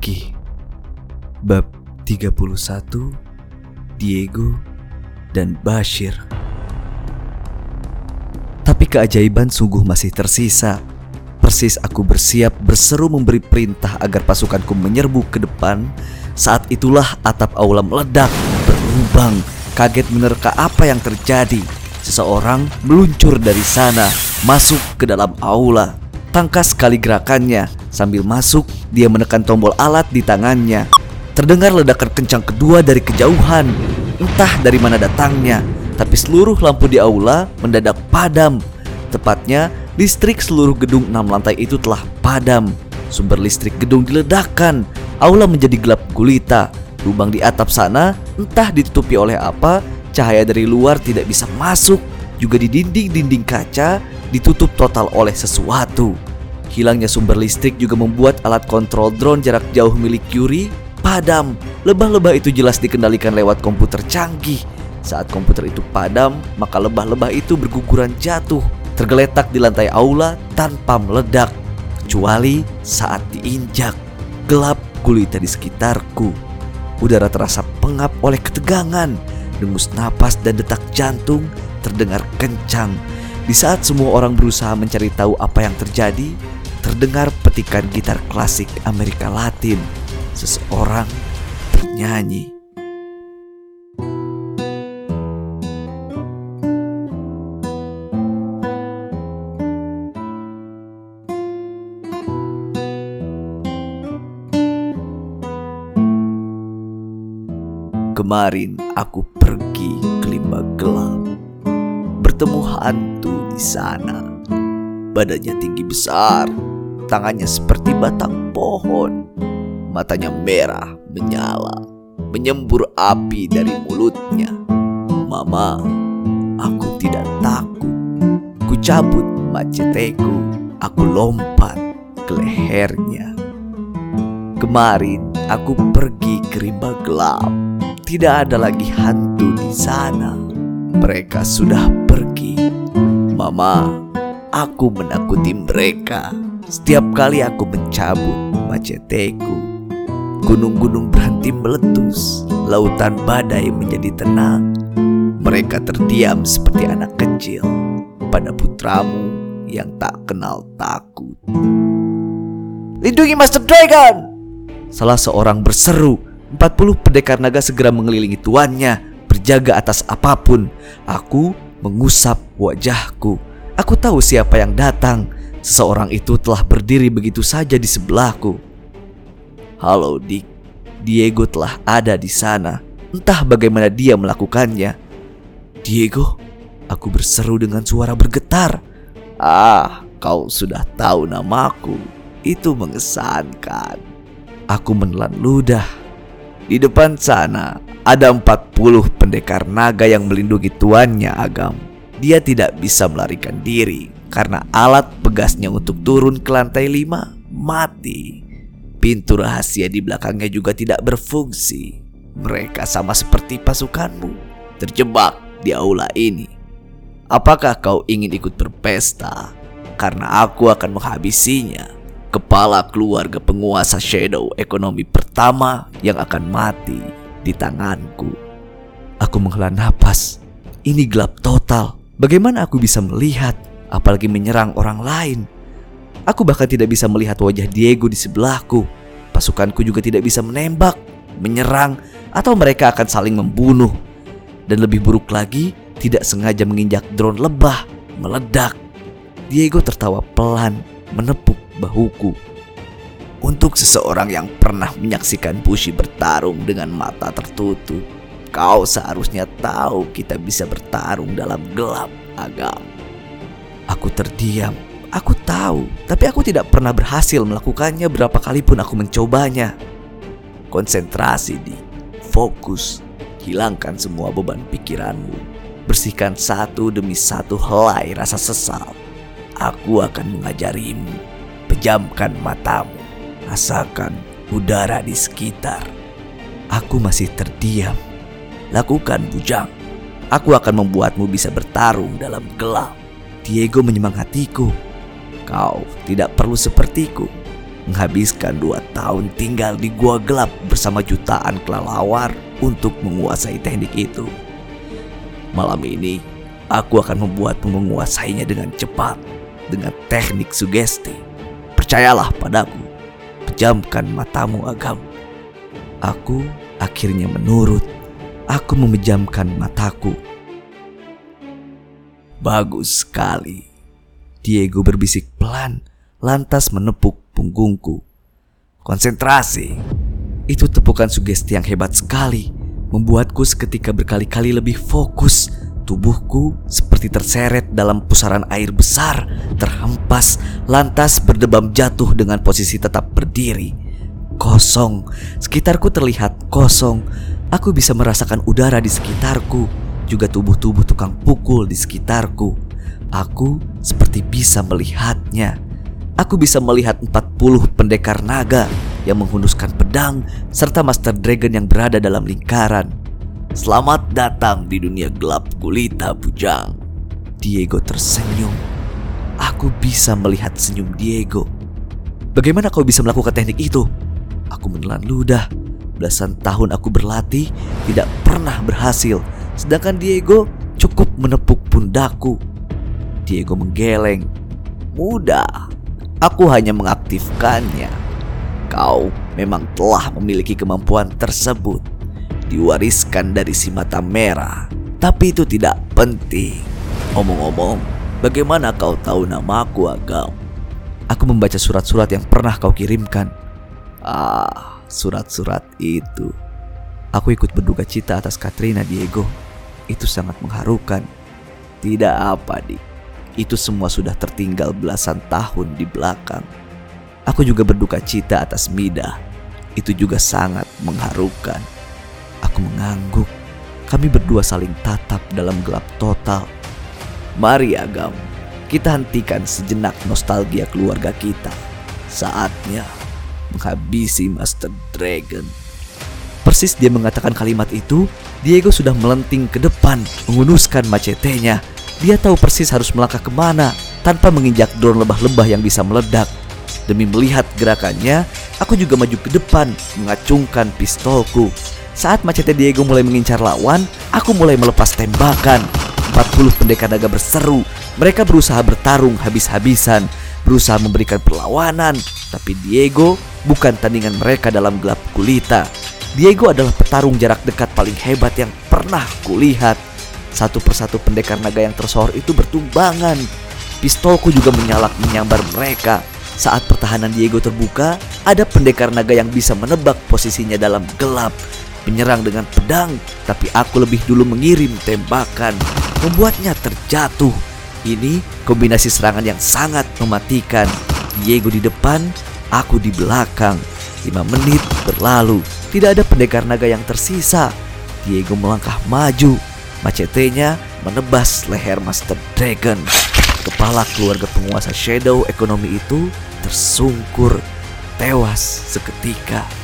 pergi. Bab 31 Diego dan Bashir. Tapi keajaiban sungguh masih tersisa. Persis aku bersiap berseru memberi perintah agar pasukanku menyerbu ke depan. Saat itulah atap aula meledak, berlubang. Kaget menerka apa yang terjadi. Seseorang meluncur dari sana, masuk ke dalam aula. Tangkas sekali gerakannya. Sambil masuk, dia menekan tombol alat di tangannya. Terdengar ledakan kencang kedua dari kejauhan. Entah dari mana datangnya, tapi seluruh lampu di aula mendadak padam. Tepatnya, listrik seluruh gedung enam lantai itu telah padam. Sumber listrik gedung diledakkan. Aula menjadi gelap gulita. Lubang di atap sana entah ditutupi oleh apa, cahaya dari luar tidak bisa masuk. Juga di dinding-dinding kaca ditutup total oleh sesuatu. Hilangnya sumber listrik juga membuat alat kontrol drone jarak jauh milik Yuri padam. Lebah-lebah itu jelas dikendalikan lewat komputer canggih. Saat komputer itu padam, maka lebah-lebah itu berguguran jatuh, tergeletak di lantai aula tanpa meledak, kecuali saat diinjak. Gelap gulita di sekitarku. Udara terasa pengap oleh ketegangan, dengus napas dan detak jantung terdengar kencang. Di saat semua orang berusaha mencari tahu apa yang terjadi, terdengar petikan gitar klasik Amerika Latin. Seseorang bernyanyi. Kemarin aku pergi ke limbah gelap Bertemu hantu di sana. Badannya tinggi besar Tangannya seperti batang pohon. Matanya merah menyala Menyembur api dari mulutnya. Mama, aku tidak takut. Ku cabut maceteku Aku lompat ke lehernya. Kemarin aku pergi ke rimba gelap. Tidak ada lagi hantu di sana. Mereka sudah pergi. Mama, aku menakuti mereka. Setiap kali aku mencabut maceteku, gunung-gunung berhenti meletus, lautan badai menjadi tenang. Mereka terdiam seperti anak kecil pada putramu yang tak kenal takut. Lindungi Master Dragon! Salah seorang berseru 40 pendekar naga segera mengelilingi tuannya, berjaga atas apa pun. Aku mengusap wajahku. Aku tahu siapa yang datang. Seseorang itu telah berdiri begitu saja di sebelahku. Halo Dick, Diego telah ada di sana. Entah bagaimana dia melakukannya. Diego, aku berseru dengan suara bergetar. Ah, kau sudah tahu namaku. Itu mengesankan. Aku menelan ludah di depan sana ada 40 pendekar naga yang melindungi tuannya Agam. Dia tidak bisa melarikan diri karena alat pegasnya untuk turun ke lantai 5 mati. Pintu rahasia di belakangnya juga tidak berfungsi. Mereka sama seperti pasukanmu, terjebak di aula ini. Apakah kau ingin ikut berpesta? Karena aku akan menghabisinya kepala keluarga penguasa shadow ekonomi pertama yang akan mati di tanganku. Aku menghela napas. Ini gelap total. Bagaimana aku bisa melihat, apalagi menyerang orang lain? Aku bahkan tidak bisa melihat wajah Diego di sebelahku. Pasukanku juga tidak bisa menembak, menyerang, atau mereka akan saling membunuh. Dan lebih buruk lagi, tidak sengaja menginjak drone lebah, meledak. Diego tertawa pelan, menepuk bahuku. Untuk seseorang yang pernah menyaksikan Bushi bertarung dengan mata tertutup, kau seharusnya tahu kita bisa bertarung dalam gelap agam. Aku terdiam. Aku tahu, tapi aku tidak pernah berhasil melakukannya berapa kali pun aku mencobanya. Konsentrasi di fokus, hilangkan semua beban pikiranmu. Bersihkan satu demi satu helai rasa sesal. Aku akan mengajarimu Pejamkan matamu, rasakan udara di sekitar. Aku masih terdiam. Lakukan bujang. Aku akan membuatmu bisa bertarung dalam gelap. Diego menyemangatiku. Kau tidak perlu sepertiku. menghabiskan dua tahun tinggal di gua gelap bersama jutaan kelelawar untuk menguasai teknik itu. Malam ini, aku akan membuatmu menguasainya dengan cepat, dengan teknik sugesti. Percayalah padaku, pejamkan matamu agam. Aku akhirnya menurut. Aku memejamkan mataku. Bagus sekali. Diego berbisik pelan, lantas menepuk punggungku. Konsentrasi. Itu tepukan sugesti yang hebat sekali, membuatku seketika berkali-kali lebih fokus. Tubuhku seperti terseret dalam pusaran air besar, terhempas, lantas berdebam jatuh dengan posisi tetap berdiri. Kosong, sekitarku terlihat kosong. Aku bisa merasakan udara di sekitarku, juga tubuh-tubuh tukang pukul di sekitarku. Aku seperti bisa melihatnya. Aku bisa melihat 40 pendekar naga yang menghunuskan pedang serta Master Dragon yang berada dalam lingkaran. Selamat datang di dunia gelap gulita bujang. Diego tersenyum. Aku bisa melihat senyum Diego. Bagaimana kau bisa melakukan teknik itu? Aku menelan ludah. Belasan tahun aku berlatih, tidak pernah berhasil. Sedangkan Diego cukup menepuk pundakku. Diego menggeleng. Mudah. Aku hanya mengaktifkannya. Kau memang telah memiliki kemampuan tersebut. Diwariskan dari si mata merah. Tapi itu tidak penting. Omong-omong, bagaimana kau tahu namaku Agam? Aku membaca surat-surat yang pernah kau kirimkan. Ah, surat-surat itu. Aku ikut berduka cita atas Katrina Diego itu sangat mengharukan. Tidak apa, Dik. Itu semua sudah tertinggal belasan tahun di belakang. Aku juga berduka cita atas Mida. Itu juga sangat mengharukan. Aku mengangguk. Kami berdua saling tatap dalam gelap total. Mari Agam, kita hentikan sejenak nostalgia keluarga kita. Saatnya menghabisi Master Dragon. Persis dia mengatakan kalimat itu, Diego sudah melenting ke depan, mengunuskan macetenya. Dia tahu persis harus melangkah ke mana tanpa menginjak drone lebah-lebah yang bisa meledak. Demi melihat gerakannya, aku juga maju ke depan, mengacungkan pistolku. Saat macetnya Diego mulai mengincar lawan, aku mulai melepas tembakan. 40 pendekar naga berseru. Mereka berusaha bertarung habis-habisan, berusaha memberikan perlawanan. Tapi Diego bukan tandingan mereka dalam gelap gulita. Diego adalah petarung jarak dekat paling hebat yang pernah kulihat. Satu persatu pendekar naga yang tersohor itu bertumbangan. Pistolku juga menyalak menyambar mereka. Saat pertahanan Diego terbuka, ada pendekar naga yang bisa menebak posisinya dalam gelap. Menyerang dengan pedang, tapi aku lebih dulu mengirim tembakan, membuatnya terjatuh. Ini kombinasi serangan yang sangat mematikan. Diego di depan, aku di belakang. Lima menit berlalu, tidak ada pendekar naga yang tersisa. Diego melangkah maju. Macetenya menebas leher Master Dragon. Kepala keluarga penguasa Shadow ekonomi itu tersungkur, tewas seketika.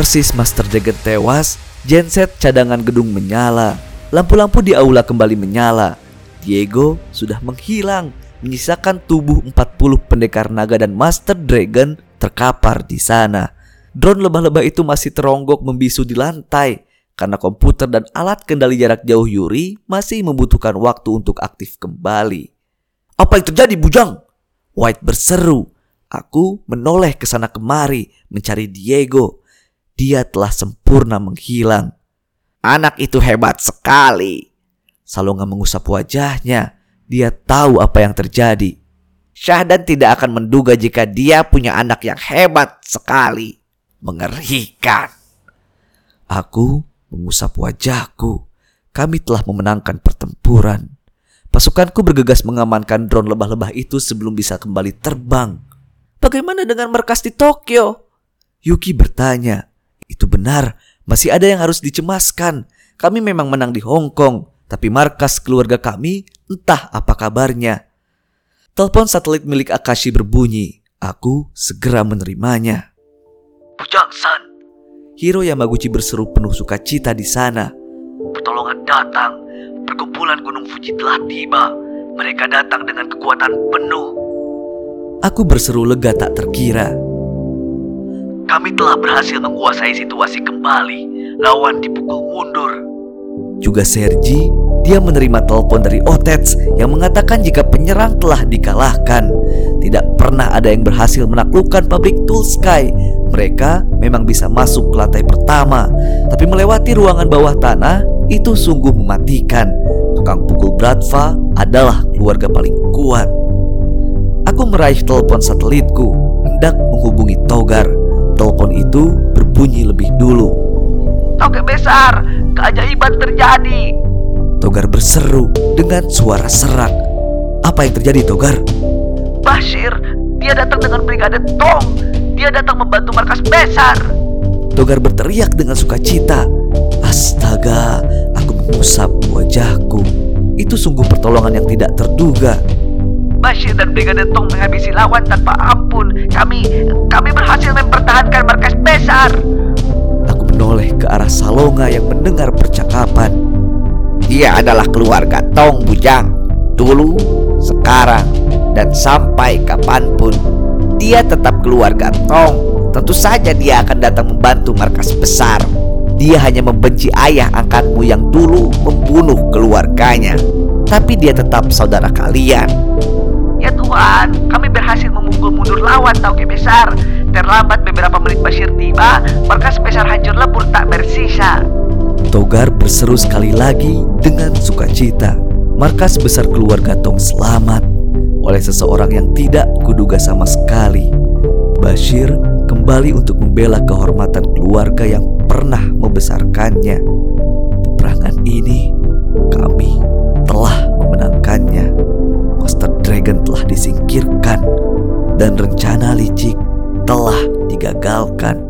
Persis Master Dragon tewas, genset cadangan gedung menyala. Lampu-lampu di aula kembali menyala. Diego sudah menghilang, menyisakan tubuh 40 pendekar naga dan Master Dragon terkapar di sana. Drone lebah-lebah itu masih teronggok membisu di lantai karena komputer dan alat kendali jarak jauh Yuri masih membutuhkan waktu untuk aktif kembali. Apa yang terjadi, Bujang? White berseru. Aku menoleh ke sana kemari mencari Diego. Dia telah sempurna menghilang. Anak itu hebat sekali. Salonga mengusap wajahnya. Dia tahu apa yang terjadi. Syahdan tidak akan menduga jika dia punya anak yang hebat sekali mengerikan. Aku mengusap wajahku. Kami telah memenangkan pertempuran. Pasukanku bergegas mengamankan drone lebah-lebah itu sebelum bisa kembali terbang. Bagaimana dengan markas di Tokyo? Yuki bertanya. Itu benar, masih ada yang harus dicemaskan. Kami memang menang di Hong Kong, tapi markas keluarga kami entah apa kabarnya. Telepon satelit milik Akashi berbunyi. Aku segera menerimanya. Bujang-san. Hiro Yamaguchi berseru penuh sukacita di sana. Pertolongan datang. Perkumpulan Gunung Fuji telah tiba. Mereka datang dengan kekuatan penuh. Aku berseru lega tak terkira. Kami telah berhasil menguasai situasi kembali. Lawan dipukul mundur. Juga Sergi, dia menerima telepon dari Otets yang mengatakan jika penyerang telah dikalahkan. Tidak pernah ada yang berhasil menaklukkan pabrik Tool Sky. Mereka memang bisa masuk ke lantai pertama, tapi melewati ruangan bawah tanah itu sungguh mematikan. Tukang pukul Bradva adalah keluarga paling kuat. Aku meraih telepon satelitku, hendak menghubungi Togar. Besar, keajaiban terjadi. Togar berseru dengan suara serak. Apa yang terjadi, Togar? Bashir, dia datang dengan brigade Tong. Dia datang membantu markas besar. Togar berteriak dengan sukacita. Astaga, aku mengusap wajahku. Itu sungguh pertolongan yang tidak terduga. Bashir dan brigade Tong menghabisi lawan tanpa ampun. Kami kami berhasil mempertahankan markas besar. Menoleh ke arah Salonga yang mendengar percakapan. Dia adalah keluarga Tong Bujang. Dulu, sekarang, dan sampai kapan pun. Dia tetap keluarga Tong. Tentu saja dia akan datang membantu markas besar. Dia hanya membenci ayah angkatmu yang dulu membunuh keluarganya. Tapi dia tetap saudara kalian. Ya Tuhan, kami berhasil memukul mundur lawan Tauke besar. Terlambat beberapa menit Bashir tiba, markas besar hancur lebur tak bersisa. Togar berseru sekali lagi dengan sukacita. Markas besar keluarga Tong selamat oleh seseorang yang tidak kuduga sama sekali. Bashir kembali untuk membela kehormatan keluarga yang pernah membesarkannya. Peperangan ini kami telah memenangkannya. Master Dragon telah disingkirkan dan rencana licik telah digagalkan.